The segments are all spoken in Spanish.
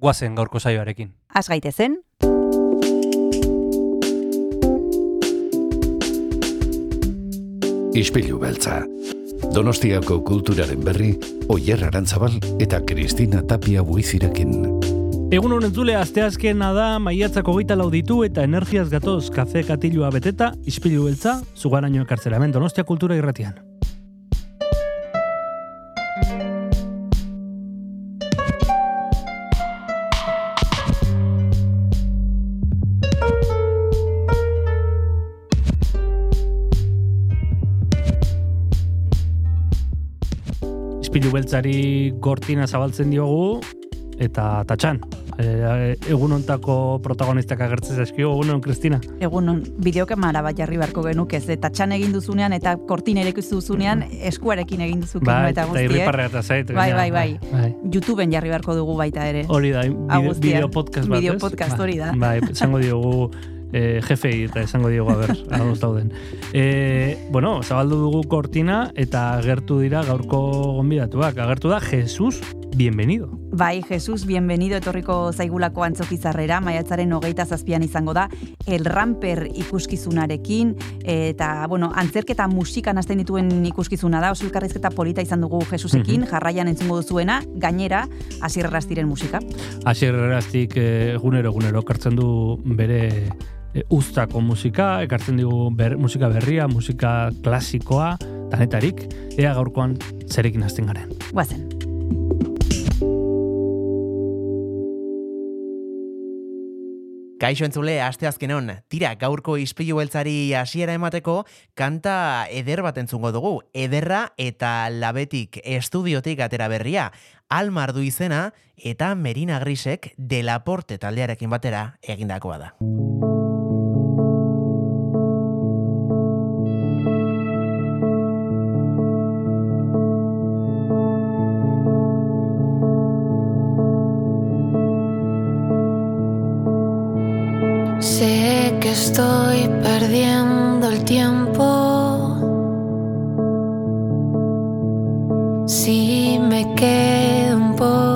guazen gaurko saioarekin. Az gaitezen, Ispilu beltza. Donostiako kulturaren berri, Oyer Arantzabal eta Kristina Tapia buizirekin. Egun honen zule, asteazkena da, maiatzako gita lauditu eta energiaz gatoz kafe katilua beteta, ispilu beltza, zugaraino ekartzera, hemen Donostia kultura irratian. Ispilu beltzari gortina zabaltzen diogu, eta tatxan. E, egun hontako protagonistak agertzen zaizkio, egun hon, Kristina. egun bideokemara bat jarri beharko genuk ez, eta txan egin duzunean eta kortin ere duzunean eskuarekin egin duzu Bai, eta eta guzti, eh? irriparra eta zait. Bai, gainera, bai, bai. YouTubeen jarri beharko dugu baita ere. Hori da, bideo, podcast bat, Bideo podcast, Bai, hori da. Bai, esango diogu eh, jefei eta esango diogu, a ber, ados dauden. Eh, bueno, zabaldu dugu kortina eta agertu dira gaurko gonbidatuak. Agertu da Jesus, bienvenido. Bai, Jesus, bienvenido etorriko zaigulako antzokizarrera, maiatzaren hogeita zazpian izango da, El Ramper ikuskizunarekin, eta, bueno, antzerketa musikan hasten dituen ikuskizuna da, oso elkarrizketa polita izan dugu Jesusekin, jarraian entzungo duzuena, gainera, asirreraz diren musika. Asier eraztik eh, egunero egunero kartzen du bere e, ustako musika, ekartzen dugu ber, musika berria, musika klasikoa, danetarik, ea gaurkoan zerekin hasten garen. Guazen. Kaixo entzule, asteazkenon, tira gaurko ispilu beltzari hasiera emateko, kanta eder bat entzungo dugu. Ederra eta labetik estudiotik atera berria, almar du izena eta Merina Grisek delaporte taldearekin batera egindakoa da. Estoy perdiendo el tiempo. Si me quedo un poco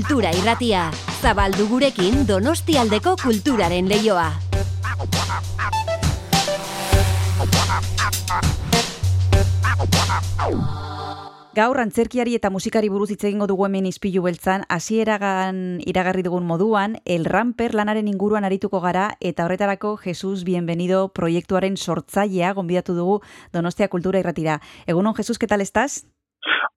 Kultura Irratia. Zabaldu gurekin Donostialdeko kulturaren leioa. Gaur antzerkiari eta musikari buruz hitz egingo dugu hemen izpilu beltzan, hasieragan iragarri dugun moduan, El Ramper lanaren inguruan arituko gara eta horretarako Jesus Bienvenido proiektuaren sortzailea gonbidatu dugu Donostia Kultura Irratira. Egunon Jesus, ¿qué tal estás?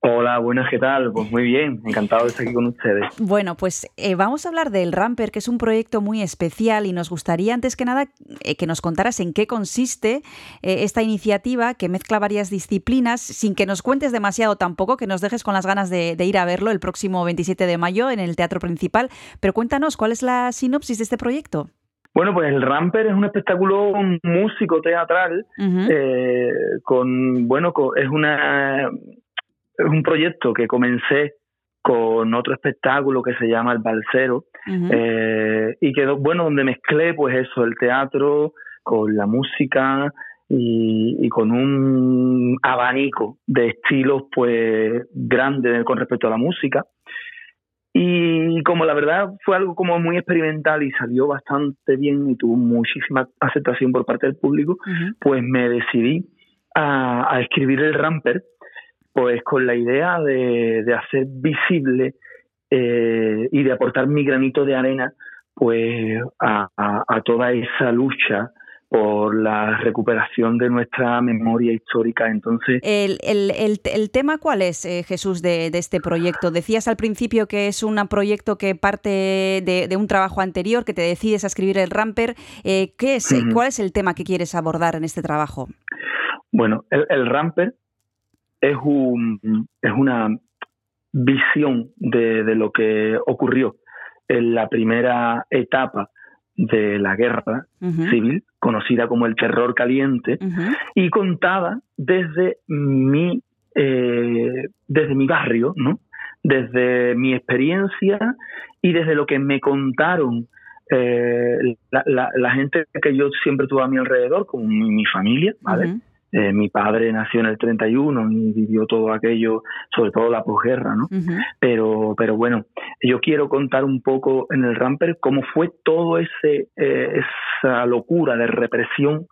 Hola, buenas, ¿qué tal? Pues muy bien, encantado de estar aquí con ustedes. Bueno, pues eh, vamos a hablar del Ramper, que es un proyecto muy especial y nos gustaría antes que nada eh, que nos contaras en qué consiste eh, esta iniciativa que mezcla varias disciplinas, sin que nos cuentes demasiado tampoco, que nos dejes con las ganas de, de ir a verlo el próximo 27 de mayo en el Teatro Principal, pero cuéntanos, ¿cuál es la sinopsis de este proyecto? Bueno, pues el Ramper es un espectáculo músico teatral Uh -huh. eh, con, bueno, es una es un proyecto que comencé con otro espectáculo que se llama El Balsero eh, y que, bueno, donde mezclé pues eso, el teatro con la música y, y con un abanico de estilos pues grande con respecto a la música. Y como la verdad fue algo como muy experimental y salió bastante bien y tuvo muchísima aceptación por parte del público, pues me decidí a, a escribir el Ramper, pues con la idea de, de hacer visible eh, y de aportar mi granito de arena pues a, a- a toda esa lucha por la recuperación de nuestra memoria histórica. Entonces, El, el- el- el tema cuál es, eh, Jesús, de, de este proyecto? Decías al principio que es un proyecto que parte de, de un trabajo anterior, que te decides a escribir el Ramper. Eh, ¿qué es. ¿Cuál es el tema que quieres abordar en este trabajo? Bueno, el Ramper es, un, es una visión de, de lo que ocurrió en la primera etapa de la guerra civil, conocida como el terror caliente, y contada desde mi, eh, desde mi barrio, ¿no? desde mi experiencia y desde lo que me contaron eh, la, la- la gente que yo siempre tuve a mi alrededor, como mi, mi familia, ¿vale? Eh, mi padre nació en el 31 y vivió todo aquello, sobre todo la posguerra, ¿no? Pero, pero bueno, yo quiero contar un poco en el Ramper cómo fue todo ese eh, esa locura de represión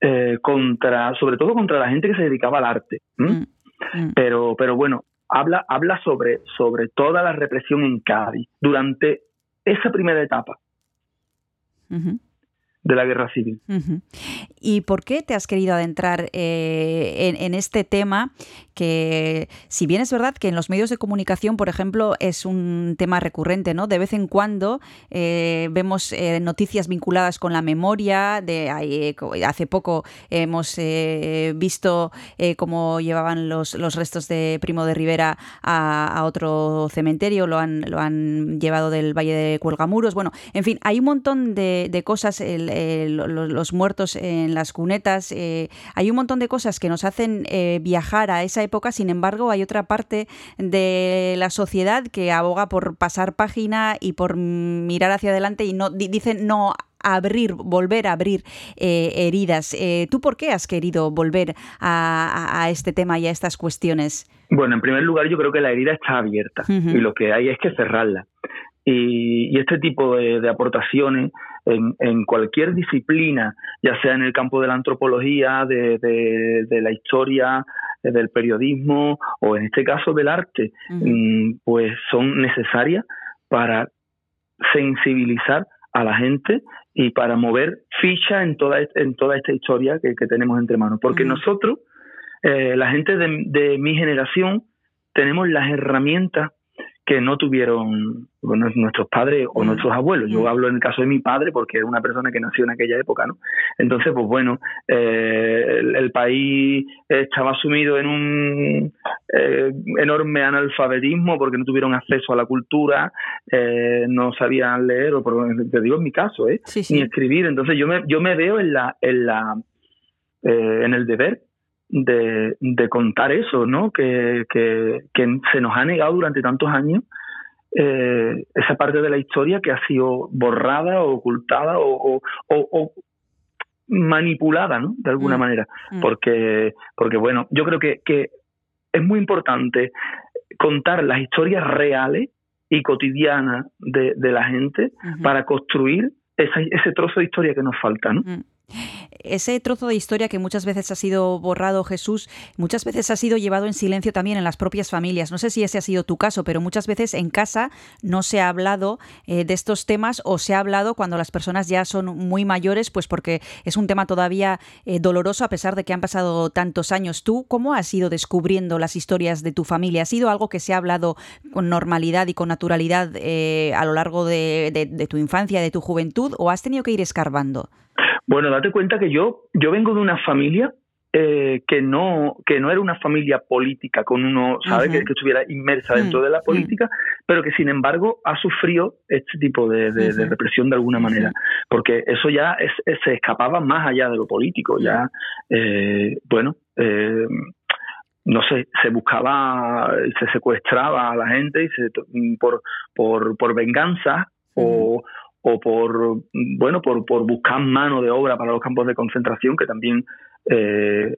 eh, contra, sobre todo contra la gente que se dedicaba al arte. mm, mm. Pero, pero bueno, habla, habla sobre, sobre toda la represión en Cádiz durante esa primera etapa de la guerra civil. ¿Y por qué te has querido adentrar eh, en, en este tema que, si bien es verdad que en los medios de comunicación, por ejemplo, es un tema recurrente, ¿no? De vez en cuando eh, vemos eh, noticias vinculadas con la memoria. De co- hace poco hemos eh, visto eh, cómo llevaban los, los restos de Primo de Rivera a, a otro cementerio, lo han, lo han llevado del Valle de Cuelgamuros. Bueno, en fin, hay un montón de, de cosas, el- lo- los muertos en las cunetas, eh, hay un montón de cosas que nos hacen eh, viajar a esa época, sin embargo, hay otra parte de la sociedad que aboga por pasar página y por mirar hacia adelante y no di- dicen no abrir, volver a abrir eh, heridas. Eh, ¿Tú por qué has querido volver a, este tema y a estas cuestiones? Bueno, en primer lugar, yo creo que la herida está abierta y lo que hay es que cerrarla. Y, y este tipo de, de aportaciones en, en cualquier disciplina, ya sea en el campo de la antropología, de, de- de la historia, eh, del periodismo o en este caso del arte, mm, pues son necesarias para sensibilizar a la gente y para mover ficha en toda, en toda esta historia que, que tenemos entre manos. Porque nosotros, eh, la gente de, de mi generación, tenemos las herramientas que no tuvieron bueno, nuestros padres o Mm. nuestros abuelos. Yo Mm. hablo en el caso de mi padre porque es una persona que nació en aquella época, ¿no? Entonces, pues bueno, eh, el, el país estaba sumido en un eh, enorme analfabetismo porque no tuvieron acceso a la cultura, eh, no sabían leer, o por, te digo en mi caso, ¿eh? Sí, ni escribir. Entonces yo me, yo me veo en la, en la, eh, en el deber de, de contar eso, ¿no? Que, que, que se nos ha negado durante tantos años eh, esa parte de la historia que ha sido borrada o ocultada o, o, o- o manipulada, ¿no? De alguna Mm, manera. mm. Porque, porque bueno, yo creo que, que es muy importante contar las historias reales y cotidiana de, de la gente para construir esa- ese trozo de historia que nos falta, ¿no? Ese trozo de historia que muchas veces ha sido borrado, Jesús, muchas veces ha sido llevado en silencio también en las propias familias. No sé si ese ha sido tu caso, pero muchas veces en casa no se ha hablado eh, de estos temas o se ha hablado cuando las personas ya son muy mayores, pues porque es un tema todavía eh, doloroso a pesar de que han pasado tantos años. ¿Tú cómo has ido descubriendo las historias de tu familia? ¿Ha sido algo que se ha hablado con normalidad y con naturalidad eh, a lo largo de- de tu infancia, de tu juventud, o has tenido que ir escarbando? Bueno, date cuenta que yo, yo vengo de una familia eh, que no que no era una familia política con uno, ¿sabes? Que, que estuviera inmersa dentro Mm, de la mm. política, pero que sin embargo ha sufrido este tipo de, de- de Ujú. represión de alguna manera, porque eso ya es- es- se escapaba más allá de lo político, ya, eh, bueno, eh, no sé, se buscaba, se secuestraba a la gente y se, por, por, por venganza o, o por, bueno, por, por buscar mano de obra para los campos de concentración, que también eh,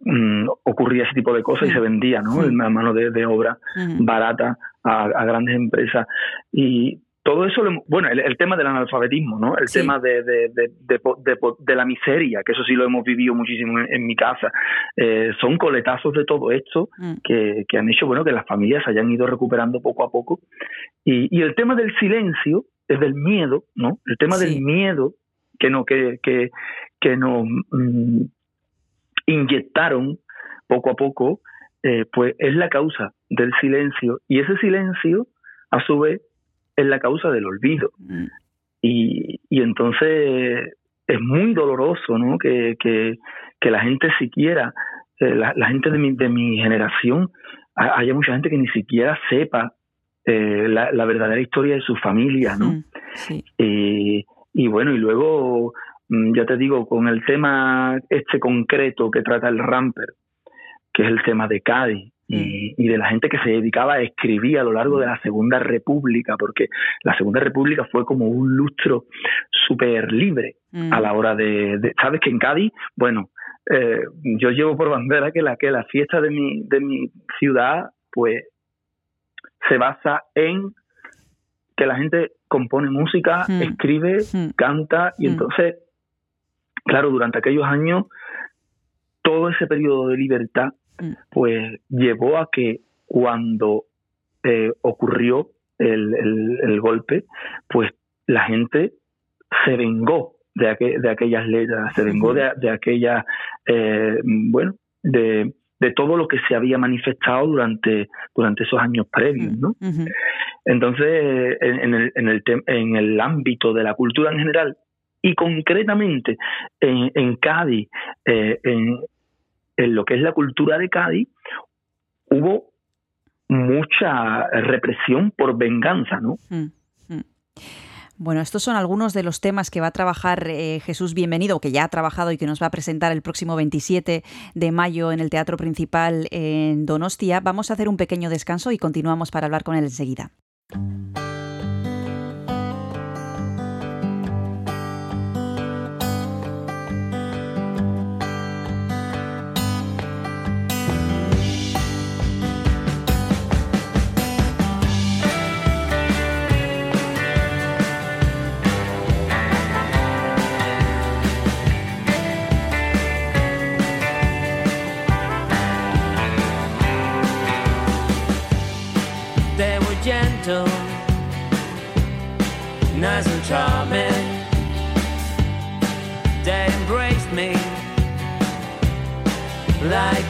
mm, ocurría ese tipo de cosas y se vendía, ¿no? Sí. La mano de, de obra barata a, a grandes empresas. Y todo eso, lo bueno, el, el tema del analfabetismo, ¿no? El Sí. tema de, de, de, de po- de po- de la miseria, que eso sí lo hemos vivido muchísimo en, en mi casa. Eh, son coletazos de todo esto Mm. que, que han hecho, bueno, que las familias hayan ido recuperando poco a poco. Y, y el tema del silencio, es del miedo, ¿no? El tema Sí. del miedo que no, que, que, que nos mm, inyectaron poco a poco, eh, pues es la causa del silencio. Y ese silencio, a su vez, es la causa del olvido. Mm. Y, y entonces es muy doloroso ¿no? que, que, que la gente siquiera, eh, la, la gente de mi, de mi generación, ha- haya mucha gente que ni siquiera sepa eh, la, la verdadera historia de su familia, ¿no? Mm. Sí. Y, y bueno, y luego, mm, ya te digo, con el tema este concreto que trata el Ramper, que es el tema de Cádiz y, y de la gente que se dedicaba a escribir a lo largo de la Segunda República, porque la Segunda República fue como un lustro súper libre Mm. a la hora de, de- sabes que en Cádiz bueno eh, yo llevo por bandera que la que la fiesta de mi de mi ciudad pues se basa en que la gente compone música Mm. escribe Mm. canta y Mm. entonces claro durante aquellos años todo ese periodo de libertad pues llevó a que cuando eh, ocurrió el, el- el golpe pues la gente se vengó de, aqu- de aquellas letras, se vengó de, de aquella, eh, bueno, de, de todo lo que se había manifestado durante, durante esos años previos, ¿no? Entonces, en, en el, en, el tem- en el ámbito de la cultura en general y concretamente en, en Cádiz, eh, en, en lo que es la cultura de Cádiz, hubo mucha represión por venganza, ¿no? Mm, mm. Bueno, estos son algunos de los temas que va a trabajar eh, Jesús Bienvenido, que ya ha trabajado y que nos va a presentar el próximo 27 de mayo en el Teatro Principal en Donostia. Vamos a hacer un pequeño descanso y continuamos para hablar con él enseguida.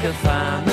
could find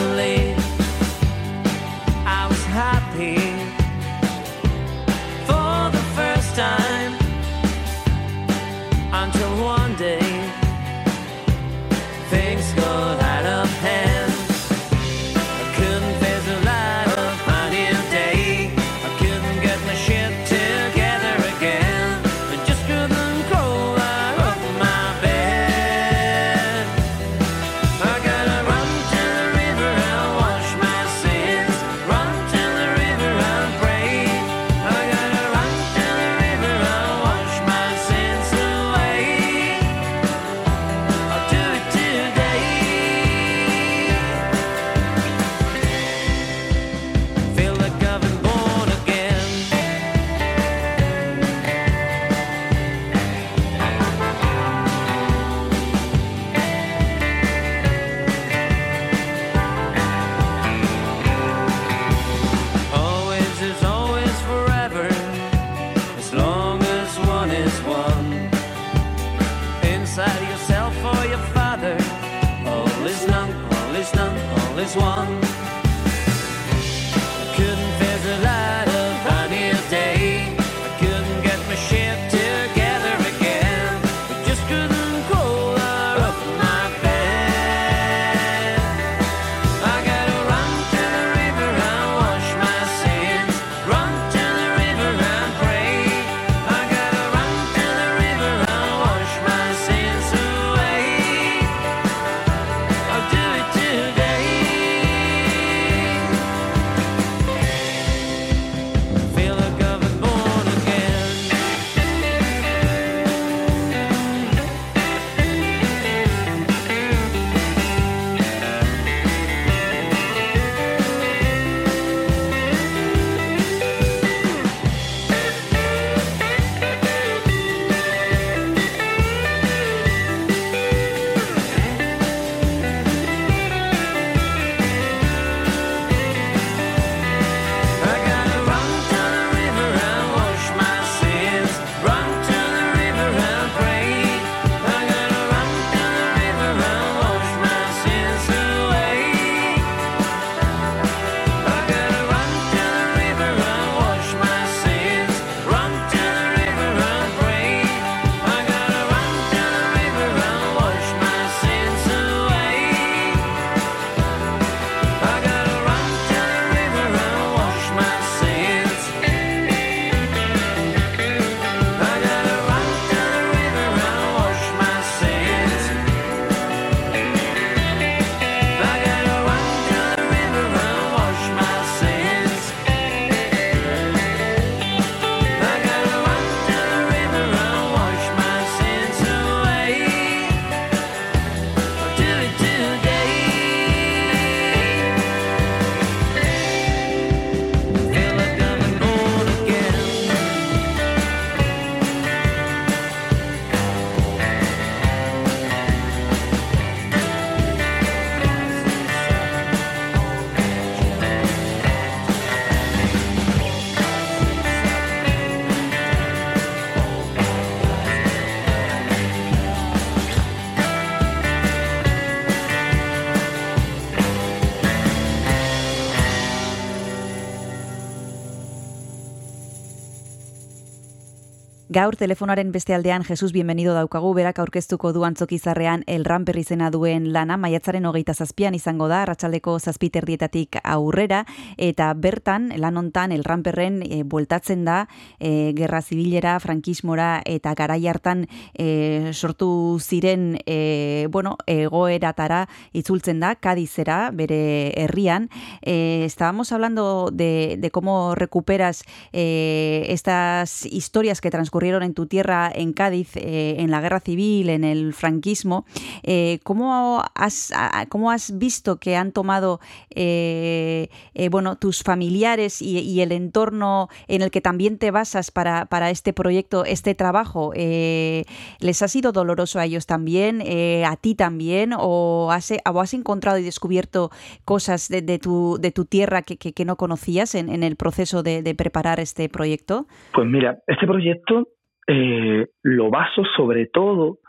Gaur telefonaren beste aldean Jesus bienvenido daukagu. Berak aurkeztuko du antzokizarrean el ramper izena duen lana. Maiatzaren hogeita zazpian izango da arratsaldeko zazpiterdietatik aurrera. Eta bertan lan hontan el ramperren e, bueltatzen da e, gerra zibilera, frankismora eta garai hartan e, sortu ziren e, bueno, egoeratara itzultzen da Kadizera bere herrian. Eh, estábamos hablando de, de cómo recuperas eh, estas historias que transcurrieron en tu tierra, en Cádiz, eh, en la guerra civil, en el franquismo. Eh, ¿cómo, has, ¿Cómo has visto que han tomado eh, bueno, tus familiares y, el entorno en el que también te basas para, para este proyecto, este trabajo? ¿Les ha sido doloroso a ellos también, a ti también, o has, o has encontrado y descubierto cosas de, tu, de tu tierra que, que- no conocías en, en el proceso de preparar este proyecto? Pues mira, este proyecto eh, lo baso sobre todo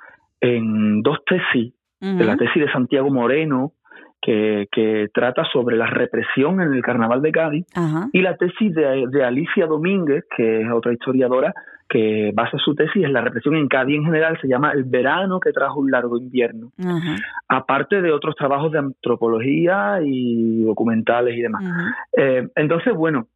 en dos tesis, de la tesis de Santiago Moreno, que, que trata sobre la represión en el Carnaval de Cádiz, y la tesis de, de Alicia Domínguez, que es otra historiadora, que basa su tesis en la represión en Cádiz en general, se llama El verano que trajo un largo invierno, aparte de otros trabajos de antropología y documentales y demás. Eh, entonces, bueno,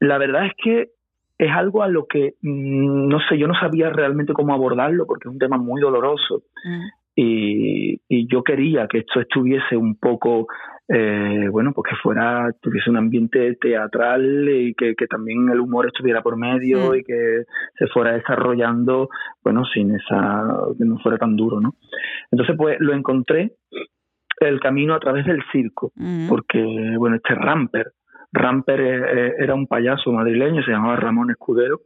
la verdad es que es algo a lo que, mm, no sé, yo no sabía realmente cómo abordarlo porque es un tema muy doloroso Mm. y, y yo quería que esto estuviese un poco, eh, bueno, pues que fuera, tuviese un ambiente teatral y que, que también el humor estuviera por medio Mm. y que se fuera desarrollando, bueno, sin esa, que no fuera tan duro, ¿no? Entonces, pues lo encontré el camino a través del circo porque, bueno, este Ramper, Ramper eh, eh, era un payaso madrileño, se llamaba Ramón Escudero,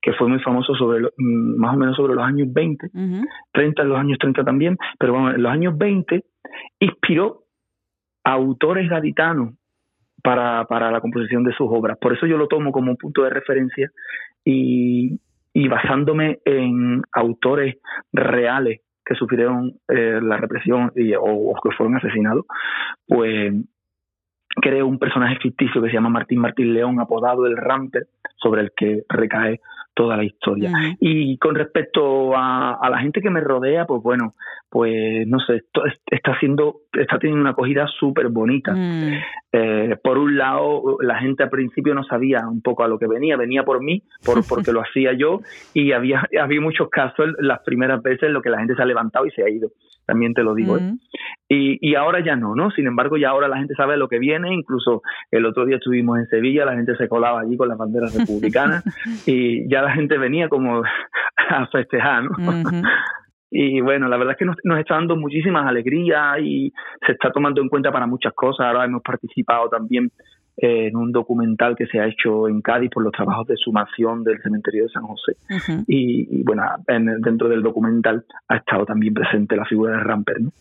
que fue muy famoso sobre lo- mm, más o menos sobre los años 20, Ujú. 30 en los años 30 también, pero bueno, en los años 20 inspiró a autores gaditanos para, para la composición de sus obras. Por eso yo lo tomo como un punto de referencia y, y basándome en autores reales que sufrieron eh, la represión y, o, o que fueron asesinados, pues creó un personaje ficticio que se llama Martín Martín León, apodado el Ramper, sobre el que recae toda la historia. Y con respecto a, a la gente que me rodea, pues bueno, pues no sé, esto es- está haciendo, está teniendo una acogida súper bonita. Eh, por un lado, la gente al principio no sabía un poco a lo que venía, venía por mí, por, porque lo hacía yo, y había, había muchos casos las primeras veces en lo que la gente se ha levantado y se ha ido. También te lo digo. ¿eh? Y, y ahora ya no, ¿no? Sin embargo, ya ahora la gente sabe lo que viene. Incluso el otro día estuvimos en Sevilla, la gente se colaba allí con las banderas republicanas y ya la gente venía como a festejar, ¿no? Y bueno, la verdad es que nos, nos está dando muchísimas alegrías y se está tomando en cuenta para muchas cosas. Ahora hemos participado también en un documental que se ha hecho en Cádiz por los trabajos de sumación del cementerio de San José. Y, y, bueno, en dentro del documental ha estado también presente la figura de Ramper, ¿no?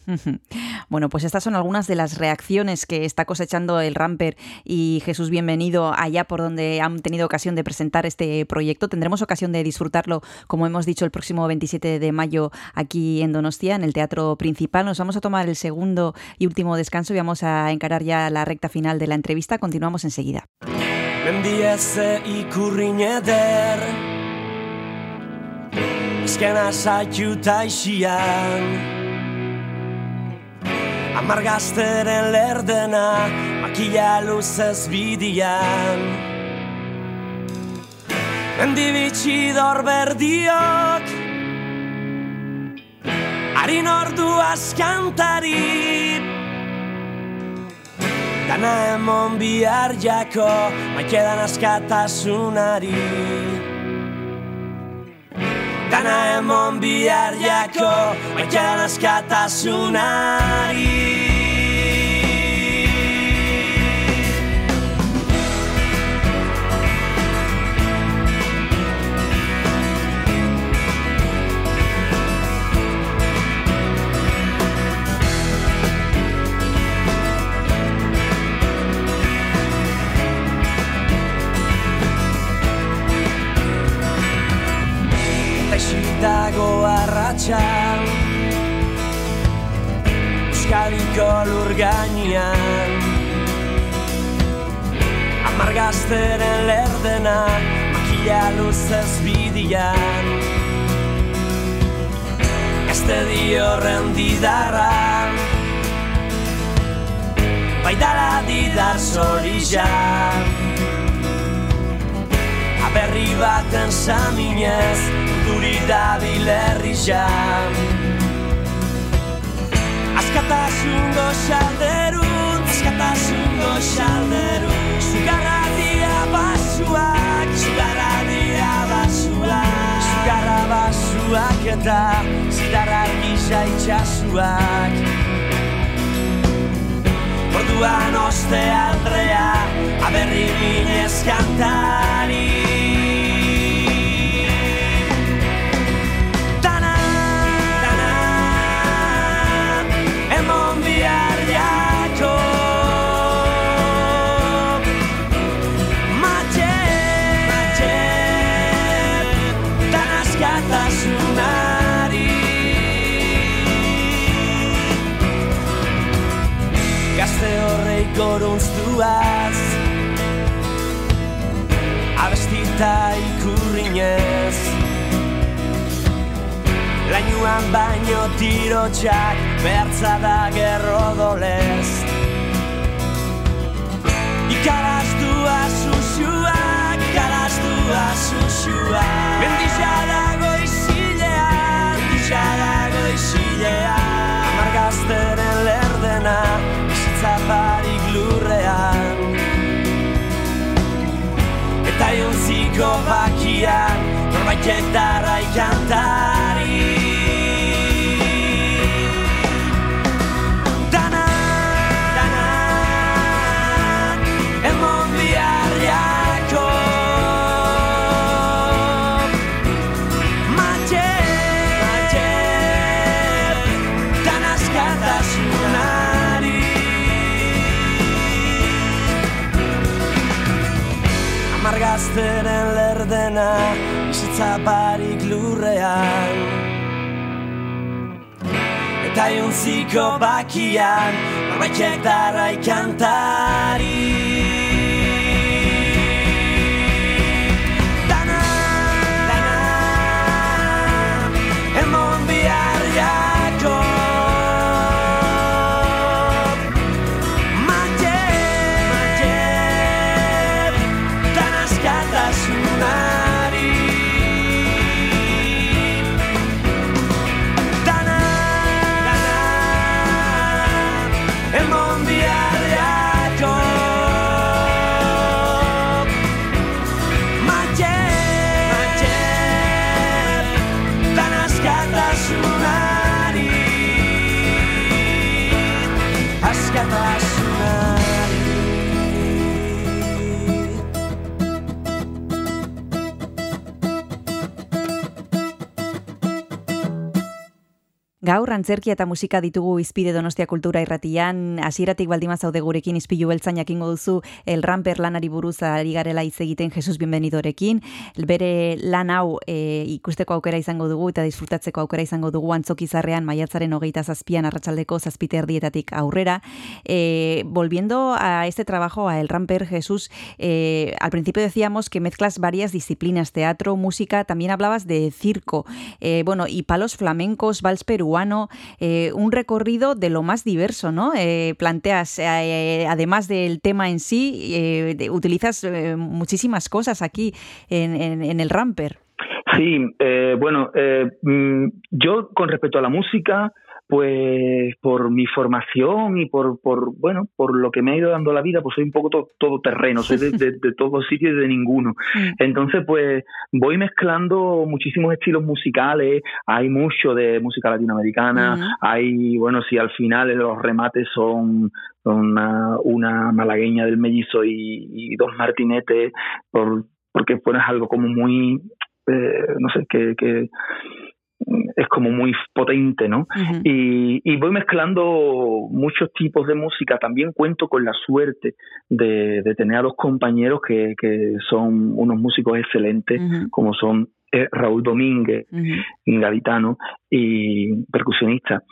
Bueno, pues estas son algunas de las reacciones que está cosechando el Ramper y Jesús Bienvenido allá por donde han tenido ocasión de presentar este proyecto. Tendremos ocasión de disfrutarlo, como hemos dicho, el próximo 27 de mayo aquí en Donostia, en el Teatro Principal. Nos vamos a tomar el segundo y último descanso y vamos a encarar ya la recta final de la entrevista. Continuamos Continuamos enseguida. Mendia ze ikurrin eder Ezkena zaitu taixian Amar lerdena Makila luzez bidian. Mendibitsi dor berdiok Harin ordu askantari. Dana emon bihar jako Maikedan askatasunari. Dana emon bihar jako Maikedan askatasunari arratxa Euskadiko lur gainean Amargazteren lerdena Makila luzez bidian Este dio rendidarra Baidara didar zorizan Aberri baten saminez Duri dabil herri jam. Askatasun goxalderun Askatasun goxalderun Zugarra dia basuak Zugarra dia basuak. Zugarra basuak eta Zidarra argisa itxasuak. Orduan oste aldrea Aberri minez kantari Lainuan baino tirotxak Behartza da gerro dolez Ikaraztua susuak Ikaraztua susuak. Mendisa dago izilean Mendisa dago izilean Amargazteren lerdena Bizitza barik lurrean. Eta jontziko bakian Norbaitek darrai kantari Beltza barik lurrean. Eta jontziko bakian Norbaitek darai kantari Gaur antzerkia eta musika ditugu izpide Donostia Kultura Irratian, hasieratik baldima zaude gurekin izpilu beltzan jakingo duzu El Ramper lanari buruz ari garela hitz egiten Jesus Bienvenidorekin. Bere lan hau e, ikusteko aukera izango dugu eta disfrutatzeko aukera izango dugu antzokizarrean maiatzaren hogeita zazpian arratsaldeko zazpite erdietatik aurrera. Eh, volviendo a este trabajo, a El Ramper, Jesús, eh, al principio decíamos que mezclas varias disciplinas, teatro, música, también hablabas de circo, bueno, y palos flamencos, vals peruano, eh, un recorrido de lo más diverso, ¿no? Eh, planteas, eh, además del tema en sí, utilizas muchísimas cosas aquí en, en- El Ramper. Sí, bueno, mm, yo con respecto a la música, pues por mi formación y por, por bueno, por lo que me ha ido dando la vida, pues soy un poco to- todoterreno, soy de, de, de todos sitios y de ninguno. Entonces, pues voy mezclando muchísimos estilos musicales, hay mucho de música latinoamericana, Ujú. hay, bueno, si al final los remates son una, una malagueña del mellizo y, y dos martinetes, por, porque pones algo como muy, eh, no sé, que, que es como muy potente, ¿no? y, y voy mezclando muchos tipos de música. También cuento con la suerte de, de tener a dos compañeros que, que son unos músicos excelentes, como son eh, Raúl Domínguez, gaditano y percusionista.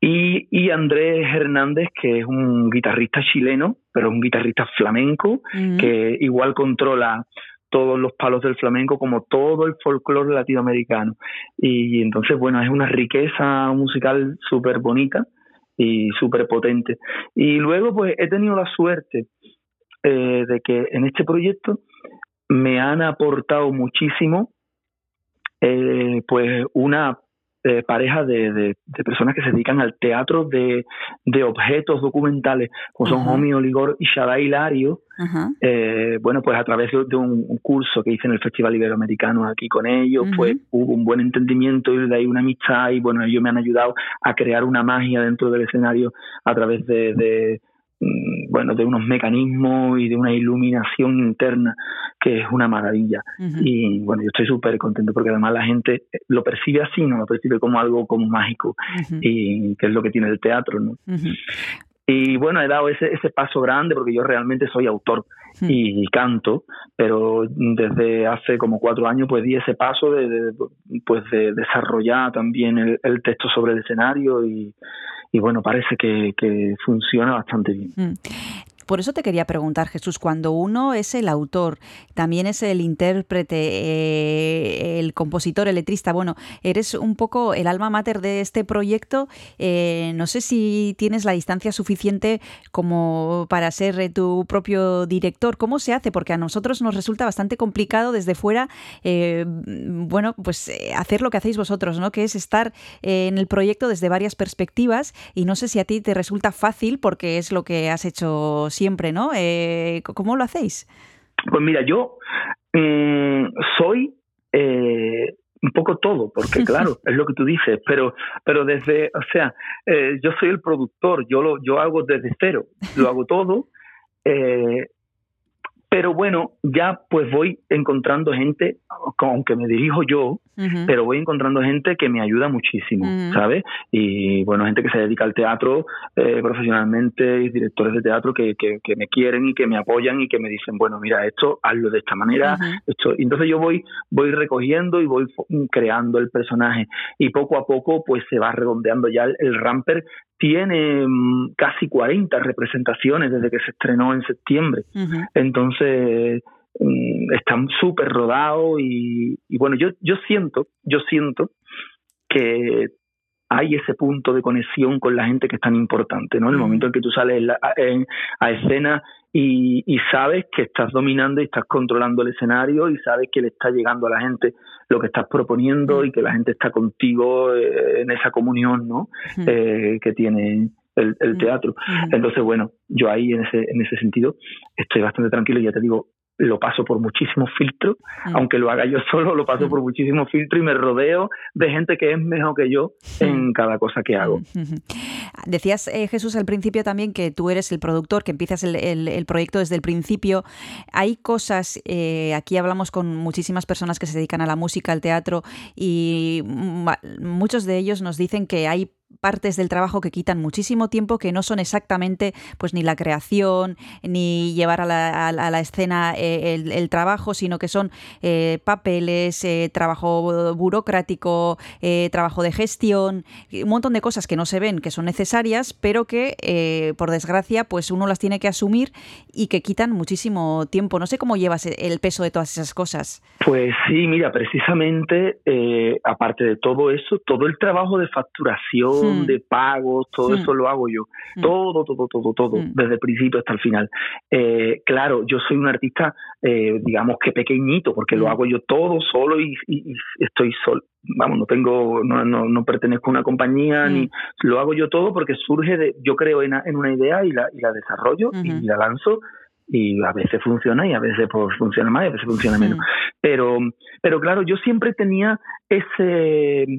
Y, y Andrés Hernández, que es un guitarrista chileno, pero un guitarrista flamenco, que igual controla todos los palos del flamenco como todo el folclore latinoamericano. Y entonces, bueno, es una riqueza musical súper bonita y súper potente. Y luego, pues he tenido la suerte eh, de que en este proyecto me han aportado muchísimo eh, pues una eh, pareja de, de- de personas que se dedican al teatro de, de objetos documentales, como son Ajá. Homi Oligor y Shada Hilario, eh, bueno, pues a través de, un, un curso que hice en el Festival Iberoamericano aquí con ellos, pues hubo un buen entendimiento y de ahí una amistad y bueno, ellos me han ayudado a crear una magia dentro del escenario a través de, de, bueno, de unos mecanismos y de una iluminación interna que es una maravilla. Y bueno, yo estoy súper contento porque además la gente lo percibe así, no lo percibe como algo como mágico y que es lo que tiene el teatro, ¿no? Y bueno, he dado ese, ese paso grande porque yo realmente soy autor y canto, pero desde hace como cuatro años pues di ese paso de, de- pues de desarrollar también el, el texto sobre el escenario y, y bueno, parece que, funciona bastante bien. Mm. Por eso te quería preguntar, Jesús, cuando uno es el autor, también es el intérprete, eh, el compositor, el letrista, bueno, eres un poco el alma mater de este proyecto, eh, no sé si tienes la distancia suficiente como para ser eh, tu propio director. ¿Cómo se hace? Porque a nosotros nos resulta bastante complicado desde fuera, bueno, pues hacer lo que hacéis vosotros, ¿no? Que es estar en el proyecto desde varias perspectivas y no sé si a ti te resulta fácil porque es lo que has hecho siempre, ¿no? Eh, ¿Cómo lo hacéis? Pues mira, yo mm, soy eh, un poco todo, porque claro, es lo que tú dices, pero, pero desde, o sea, eh, yo soy el productor, yo lo, yo hago desde cero, lo hago todo, eh, pero bueno, ya pues voy encontrando gente, aunque me dirijo yo, pero voy encontrando gente que me ayuda muchísimo. ¿sabes? Y bueno, gente que se dedica al teatro eh, profesionalmente, y directores de teatro que, que, que me quieren y que me apoyan y que me dicen, bueno, mira, esto hazlo de esta manera, esto. Y entonces yo voy, voy recogiendo y voy creando el personaje y poco a poco pues se va redondeando ya el, el Ramper. Tiene mm, casi 40 representaciones desde que se estrenó en septiembre. Ujú. Entonces, mm, están súper rodados y, y bueno, yo, yo siento, yo siento que hay ese punto de conexión con la gente que es tan importante, ¿no? El momento en que tú sales en la- en- a escena y, y sabes que estás dominando y estás controlando el escenario y sabes que le está llegando a la gente lo que estás proponiendo y que la gente está contigo eh, en esa comunión, ¿no? Eh, que tiene el, el Mm. teatro. Entonces, bueno, yo ahí en ese, en ese sentido estoy bastante tranquilo y ya te digo, lo paso por muchísimos filtros, Mm. aunque lo haga yo solo, lo paso Mm. por muchísimos filtros y me rodeo de gente que es mejor que yo en cada cosa que hago. Decías, eh, Jesús, al principio también que tú eres el productor, que empiezas el, el- el proyecto desde el principio. Hay cosas, eh, aquí hablamos con muchísimas personas que se dedican a la música, al teatro, y muchos de ellos nos dicen que hay partes del trabajo que quitan muchísimo tiempo que no son exactamente pues ni la creación ni llevar a la, a a la escena eh, el, trabajo sino que son eh, papeles eh, trabajo burocrático eh, trabajo de gestión un montón de cosas que no se ven que son necesarias pero que eh, por desgracia pues uno las tiene que asumir y que quitan muchísimo tiempo. No sé cómo llevas el peso de todas esas cosas. Pues sí, mira, precisamente, aparte de todo eso, todo el trabajo de facturación, Hmm. de pagos, todo Hmm. eso lo hago yo. Hmm. Todo, todo, todo, todo, Hmm. desde el principio hasta el final. Eh, claro, yo soy un artista, eh, digamos que pequeñito, porque lo hago yo todo solo y, y- y estoy solo. Vamos, no tengo, no, no, no pertenezco a una compañía, ni lo hago yo todo porque surge de, yo creo en, en una idea y la, y la desarrollo y la lanzo y a veces funciona y a veces pues, funciona más y a veces funciona menos. Mm. Pero, pero claro, yo siempre tenía ese mm,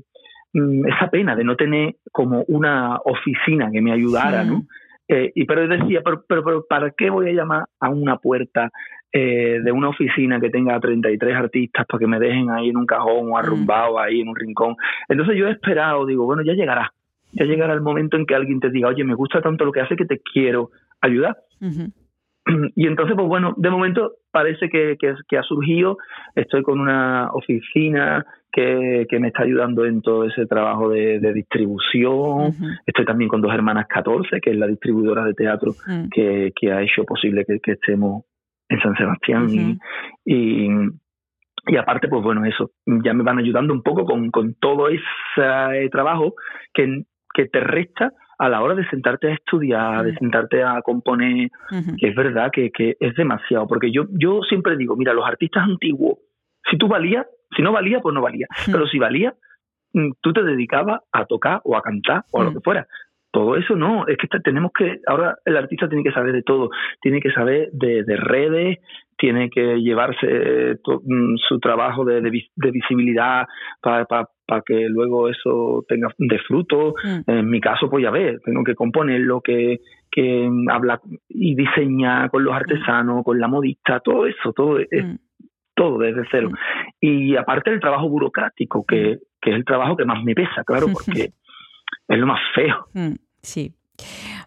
esa pena de no tener como una oficina que me ayudara, ¿no? Mm. Eh, y pero decía, pero, pero, pero ¿para qué voy a llamar a una puerta eh, de una oficina que tenga 33 artistas para que me dejen ahí en un cajón o arrumbado ahí en un rincón? Entonces yo he esperado, digo, bueno, ya llegará, ya llegará el momento en que alguien te diga, oye, me gusta tanto lo que hace que te quiero ayudar. Y entonces, pues bueno, de momento parece que, que, que ha surgido. Estoy con una oficina que, que me está ayudando en todo ese trabajo de, de distribución. Estoy también con Dos Hermanas 14, que es la distribuidora de teatro Mm. que, que ha hecho posible que, que estemos en San Sebastián. Y, y, y aparte, pues bueno, eso, ya me van ayudando un poco con, con todo ese trabajo que, que te resta a la hora de sentarte a estudiar, de sentarte a componer, que es verdad que, que es demasiado, porque yo, yo siempre digo, mira, los artistas antiguos, si tú valías, si no valía, pues no valía, pero si valía, mm, tú te dedicabas a tocar o a cantar o a lo que fuera. Todo eso no, es que te- tenemos que, ahora el artista tiene que saber de todo, tiene que saber de, de redes, tiene que llevarse eh, to- mm, su trabajo de, de visibilidad para que luego eso tenga de fruto. Mm. En mi caso, pues ya ves, tengo que componerlo, que, que habla y diseñar con los artesanos, con la modista, todo eso, todo es Mm. todo desde cero. Mm. Y aparte el trabajo burocrático, que, que es el trabajo que más me pesa, claro, porque es lo más feo. Mm, Sí.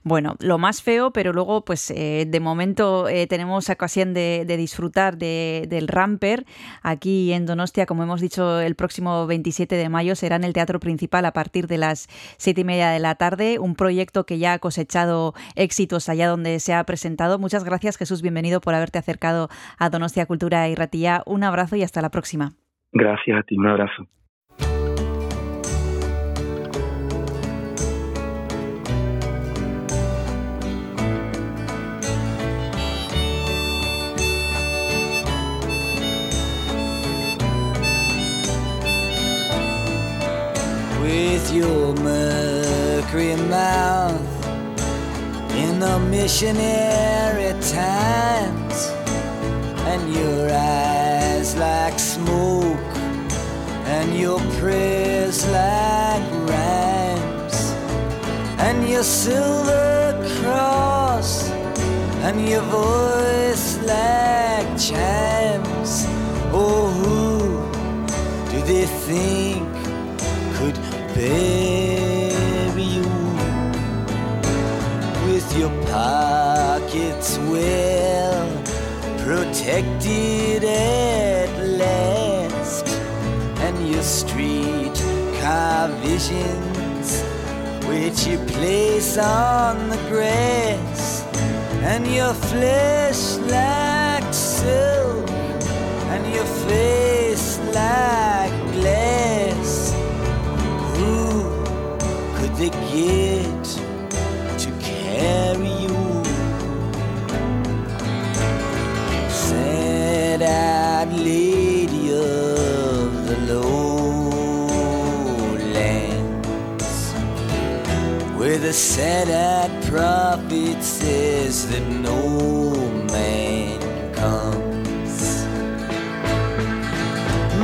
Bueno, lo más feo, pero luego, pues eh, de momento eh, tenemos ocasión de, disfrutar de- del Ramper aquí en Donostia, como hemos dicho, el próximo 27 de mayo será en el Teatro Principal a partir de las siete y media de la tarde, un proyecto que ya ha cosechado éxitos allá donde se ha presentado. Muchas gracias, Jesús, bienvenido por haberte acercado a Donostia Cultura y Ratilla. Un abrazo y hasta la próxima. Gracias a ti, un abrazo. With your mercury mouth in the missionary times and your eyes like smoke and your prayers like rhymes and your silver cross and your voice like chimes. Oh, who do they think could bury you with your pockets well protected at last, and your street car visions which you place on the grass, and your flesh like silk, and your face like glass. They get to carry you? Sad-eyed lady of the lowlands, where the sad-eyed prophet says that no man comes.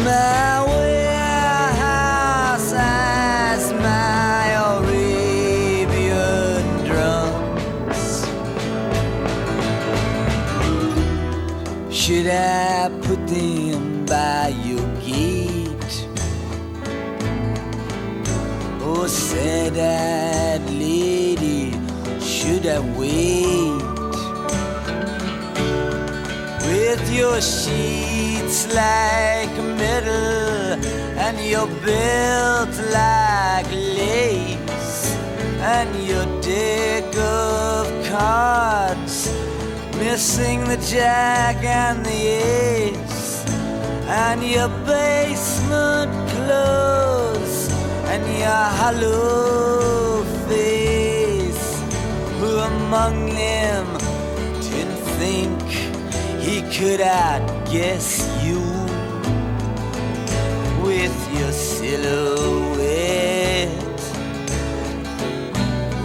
My warehouse Should I put them by your gate? Oh, sad-eyed lady, should I wait? With your sheets like metal and your belt like lace and your deck of cards missing the jack and the ace. And your basement clothes. And your hollow face. Who among them didn't think he could outguess you? With your silhouette.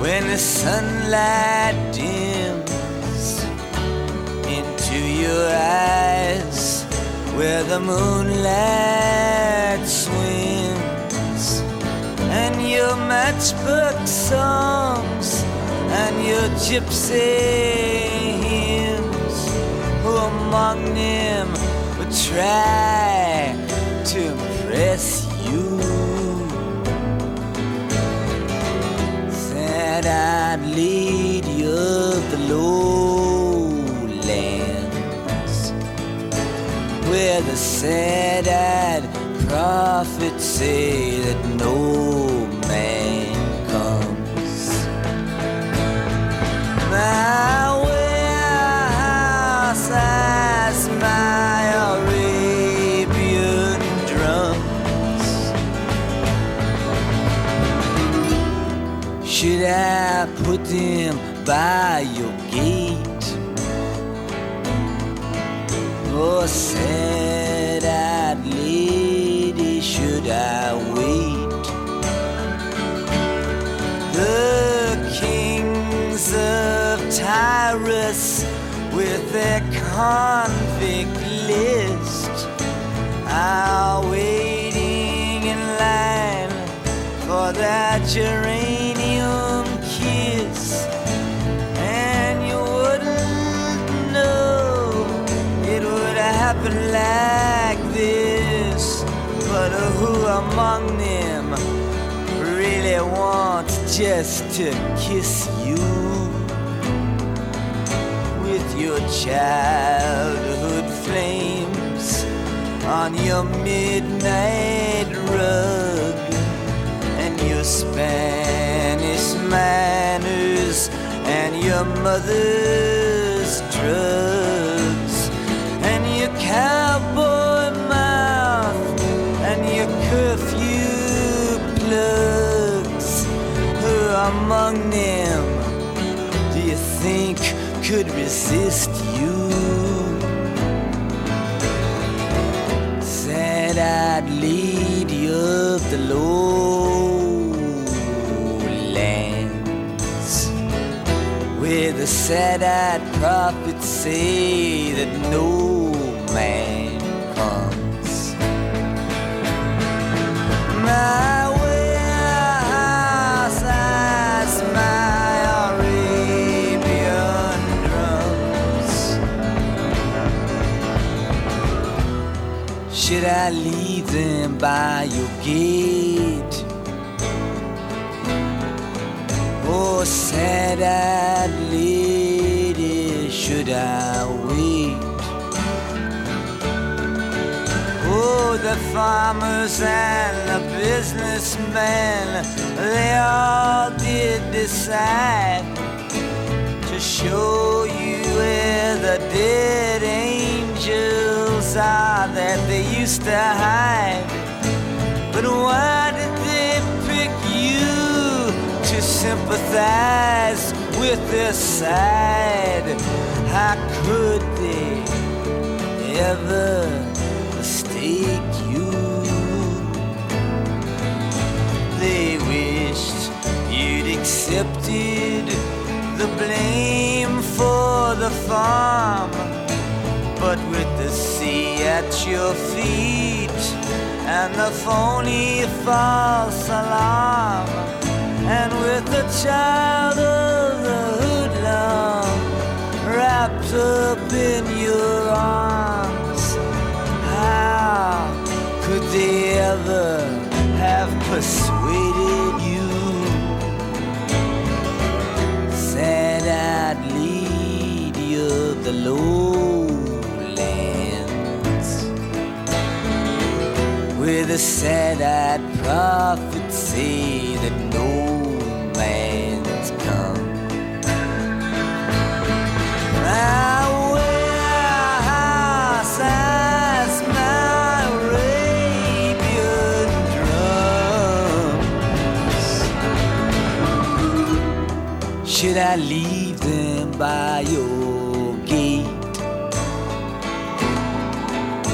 When the sunlight dims your eyes where the moonlight swims and your matchbook songs and your gypsy hymns. Who among them would try to impress you? Sad-eyed lady of the lowlands where the sad-eyed prophets say that no man comes. My warehouse my Arabian drums. Should I put them by your Tyrus with their convict list are waiting in line for that geranium kiss. And you wouldn't know it would happen like this. But who among them really wants just to kiss you? Your childhood flames on your midnight rug and your Spanish manners and your mother's drugs and your cowboy mouth and your curfew plugs. Who among them could resist you? Said I'd lead you of the lowlands Where the sad-eyed prophets say that no man comes My Should I leave them by your gate? Oh, sad-eyed lady, should I wait? Oh, the farmers and the businessmen, they all did decide to show you where the dead angels are that they used to hide. But why did they pick you to sympathize with their side? How could they ever mistake you? They wished you'd accepted the blame for the farm. But with the at your feet and the phony false alarm, and with the child of the hoodlum wrapped up in your arms, how could they ever have persuaded you? Sad-eyed lady of the lowlands, with a sad-eyed prophecy that no man's come. I Should I leave them by your gate?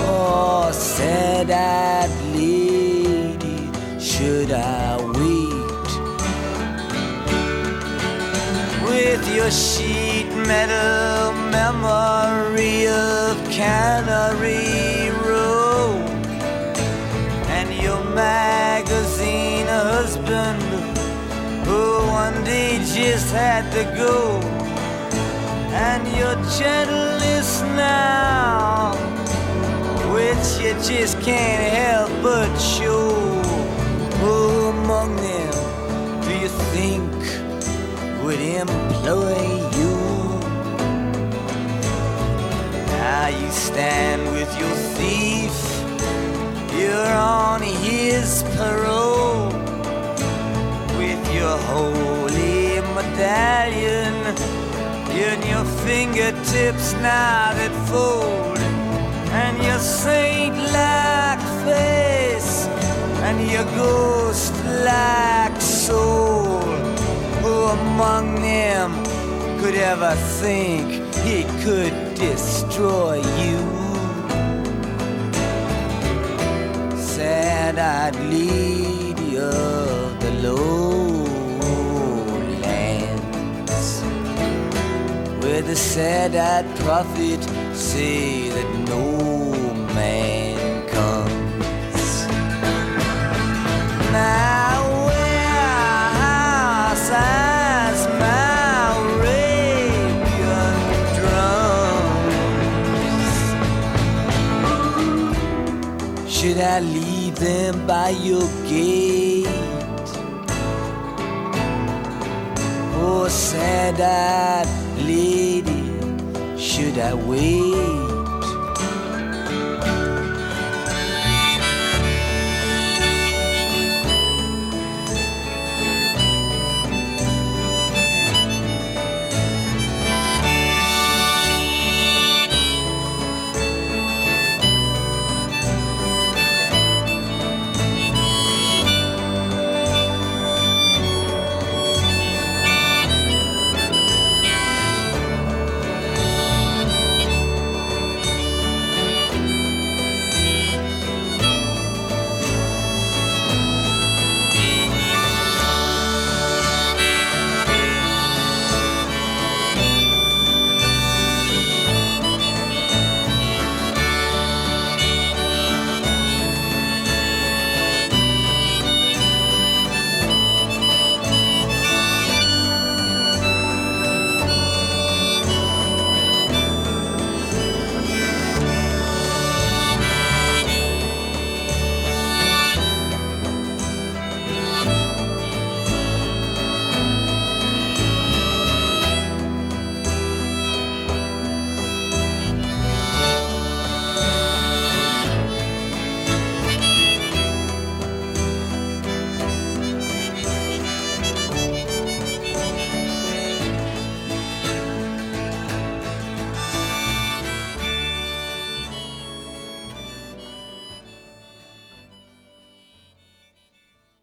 Oh, said I? Should I wait? With your sheet metal memory of Cannery Row and your magazine husband who one day just had to go and your gentleness now which you just can't help but show who among them do you think would employ you? Now you stand with your thief you're on his parole. With your holy medallion in your fingertips now that fold and your saint-like face and your ghost-like soul who among them could ever think he could destroy you? Sad-eyed lady of the lowlands. Where the sad-eyed prophet say that no Should I leave them by your gate? Oh, sad-eyed lady, should I wait?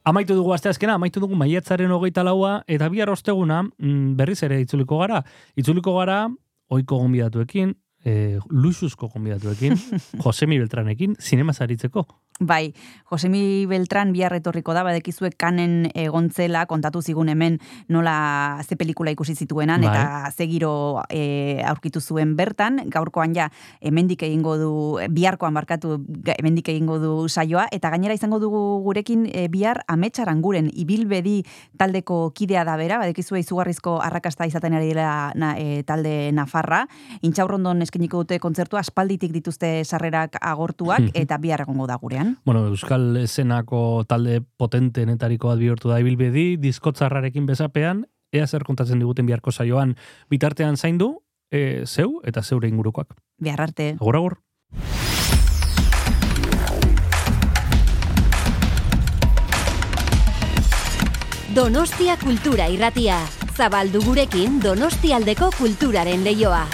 Amaitu dugu asteazkena, amaitu dugu maiatzaren hogeita laua, eta bihar osteguna mm, berriz ere itzuliko gara. Itzuliko gara, oiko gonbidatuekin, e, luxuzko gonbidatuekin, Josemi Beltranekin, zinema zaritzeko. Bai, Josemi Beltran bihar etorriko da, badekizue kanen egontzela, kontatu zigun hemen nola ze pelikula ikusi zituenan, Bai. eta ze giro e, aurkitu zuen bertan, gaurkoan ja, hemendik egingo du, biharkoan markatu, hemendik egingo du saioa, eta gainera izango dugu gurekin e, bihar ametsaran guren, ibilbedi taldeko kidea da bera, badekizue izugarrizko arrakasta izaten ari dela na, e, talde Nafarra, intxaurrondon eskeniko dute kontzertua, aspalditik dituzte sarrerak agortuak, eta bihar egongo da gurean. Bueno, Euskal esenako talde potentenetariko bat bihurtu da ibilbedi, diskotzarrarekin bezapean, ea zer kontatzen diguten biharko saioan, bitartean zaindu, e, zeu eta zeure ingurukoak. Bihar arte. Agur, agur. Donostia Kultura Irratia. Zabaldu gurekin Donostialdeko kulturaren leioa.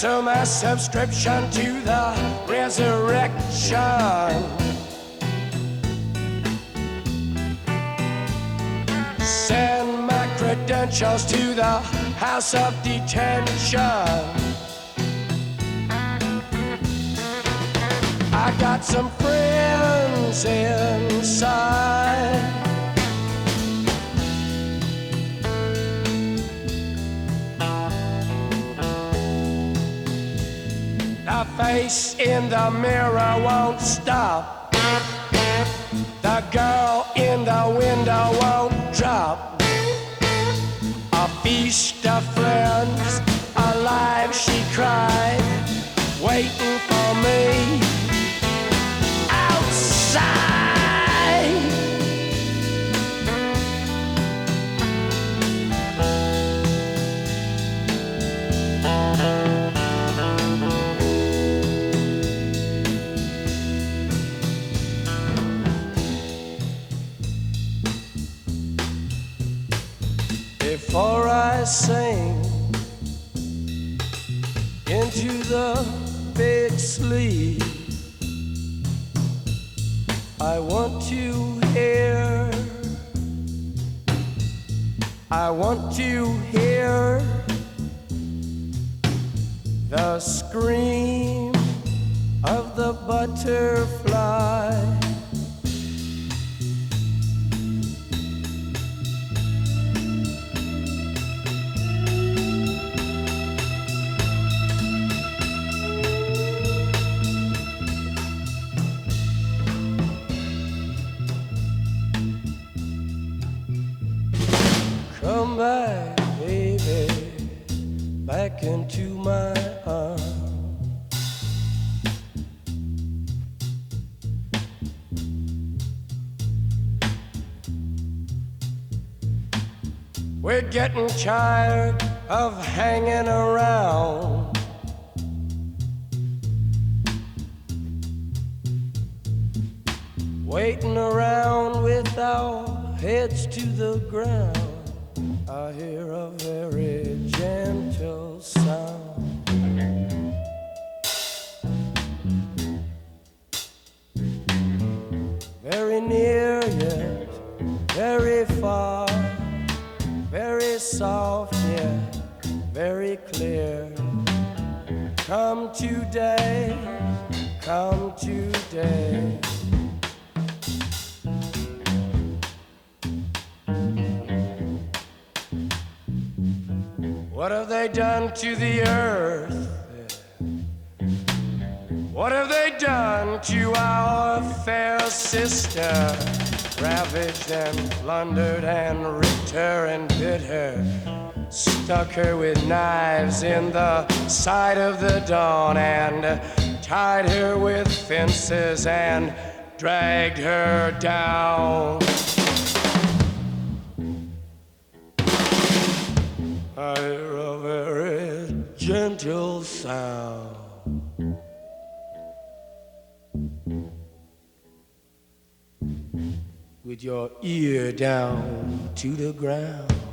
Cancel my subscription to the resurrection. Send my credentials to the house of detention. I got some friends inside. Face in the mirror won't stop. The girl in the window won't drop. A feast of friends, alive she cried, waiting Sing into the big sleep, I want to hear. I want to hear the scream of the butterfly. Getting tired of hanging around. Waiting around with our heads to the ground. Side of the dawn and tied her with fences and dragged her down. I hear a very gentle sound. With your ear down to the ground.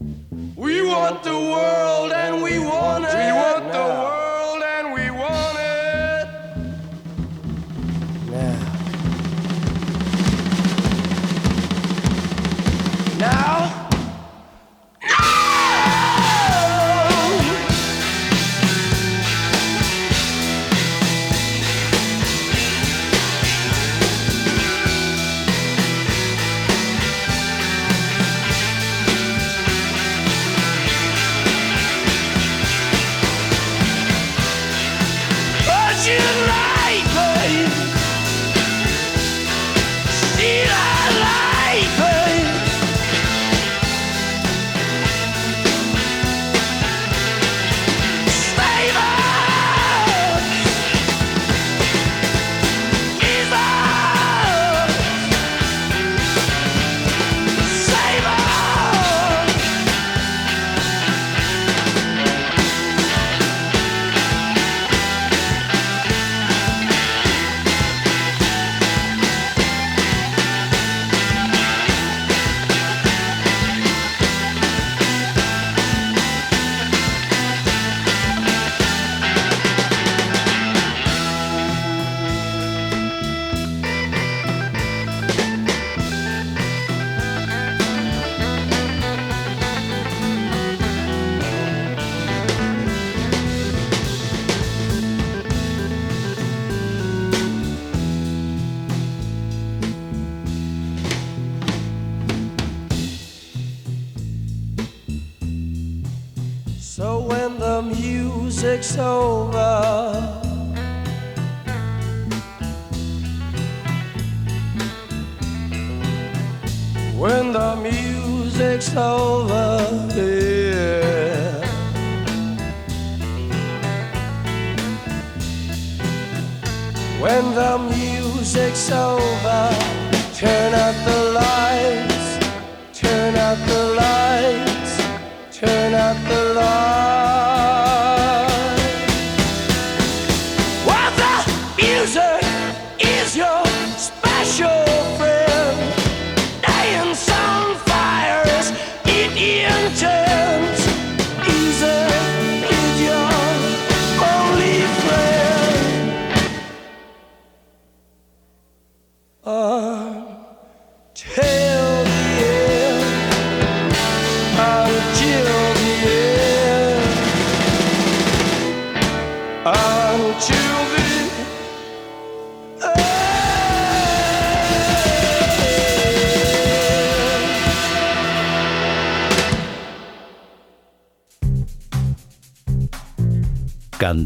We want the world and we want it. We want the world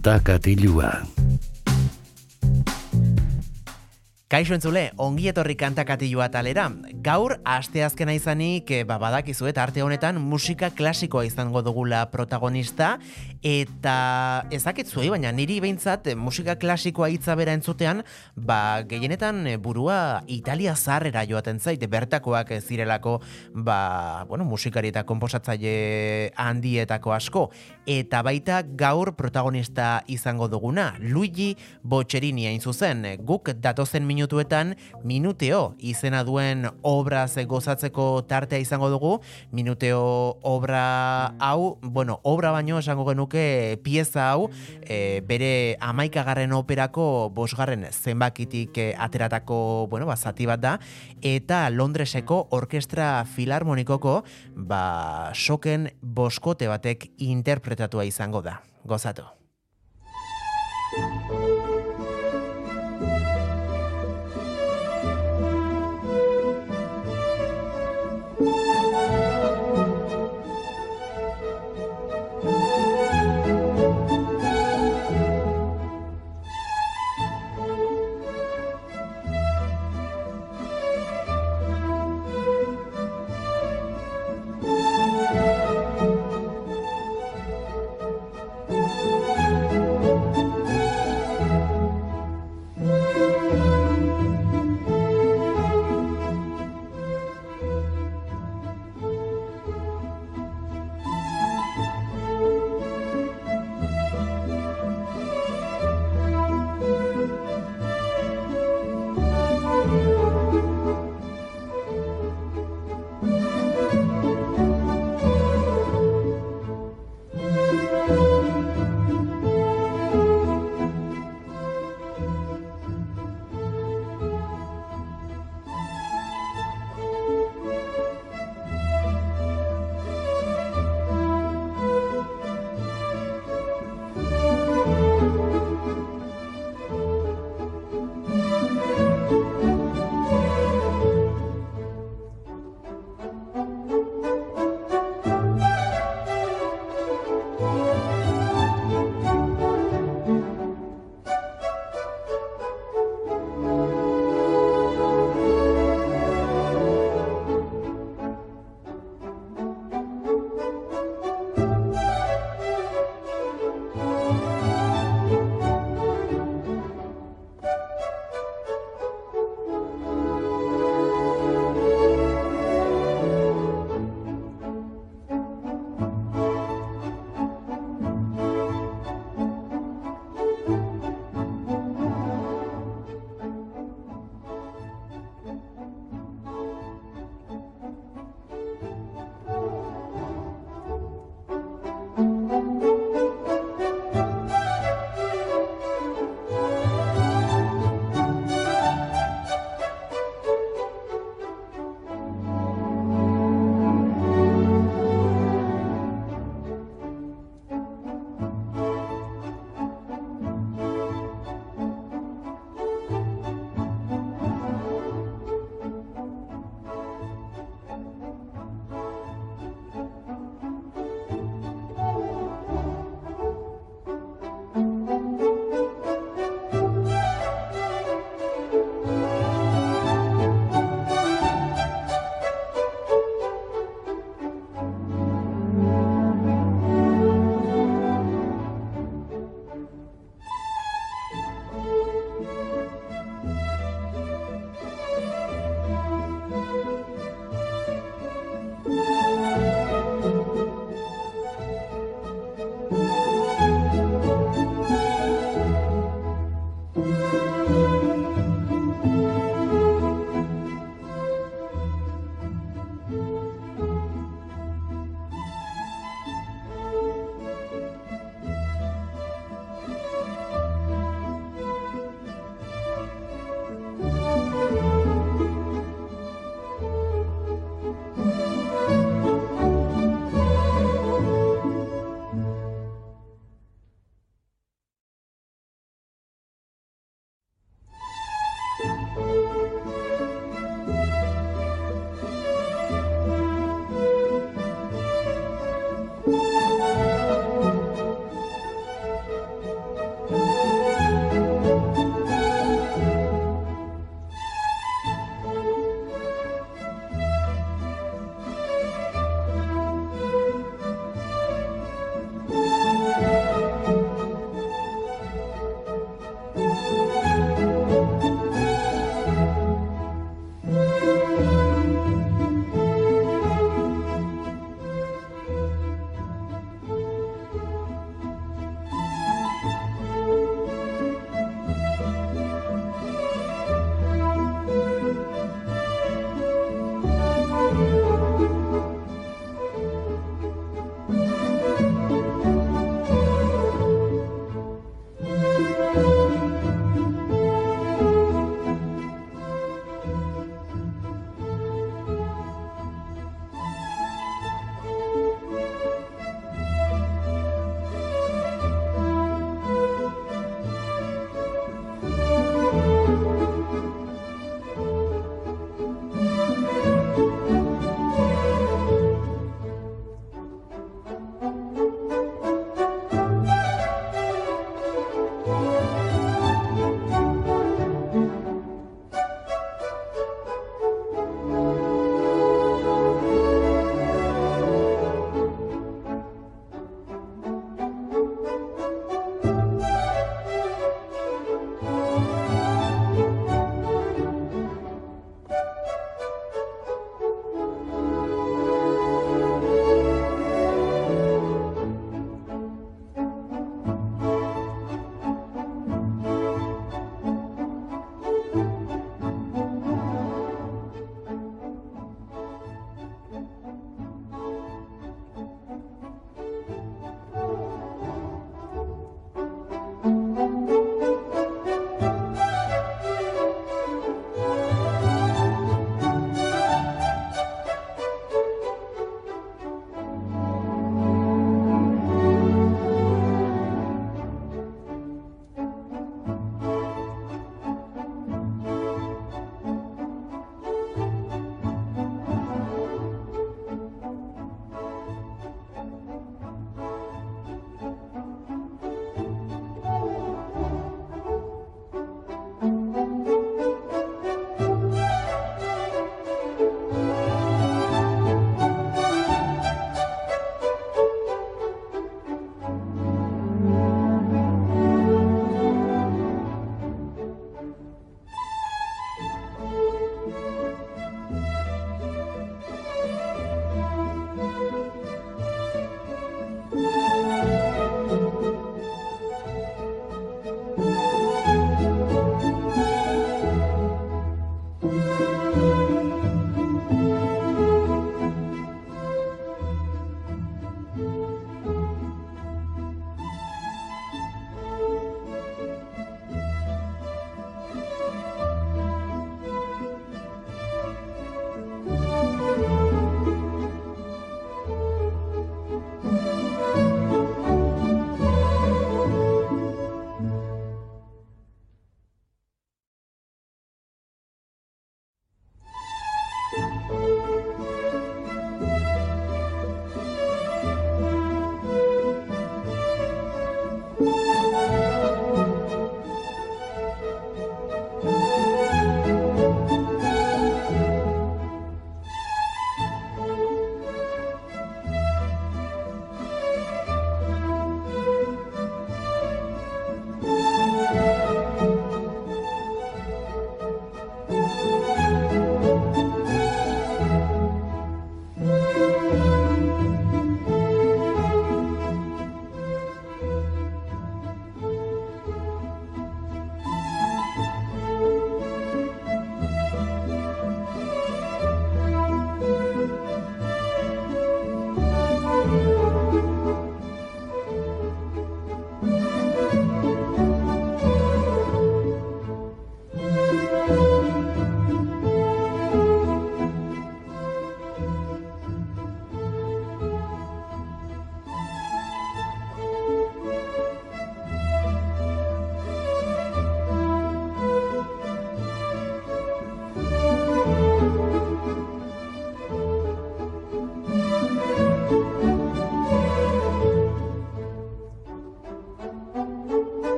Kanta katilua. Kaixo entzule, ongi etorri kantakatilua talera. Gaur, asteazkena izanik, eh, ba, badakizuet arte honetan musika klasikoa izango dugula protagonista, eta ezakit zuei, baina niri behintzat eh, musika klasikoa hitza bera entzutean, ba, gehienetan eh, burua Italia zarrera joaten zait, bertakoak zirelako, ba, bueno, musikari eta komposatzaile handietako asko, eta baita gaur protagonista izango duguna, Luigi Boccherini hain zuzen, guk datozen minutuetan minuteo izena duen obraz gozatzeko tartea izango dugu, minuteo obra hau, bueno, obra baino esango genuke pieza hau, e, bere amaikagarren operako bosgarren zenbakitik e, ateratako, bueno, ba, zati bat da, eta Londreseko orkestra filarmonikoko, ba, soken boskote batek interpretatua izango da. Gozatu.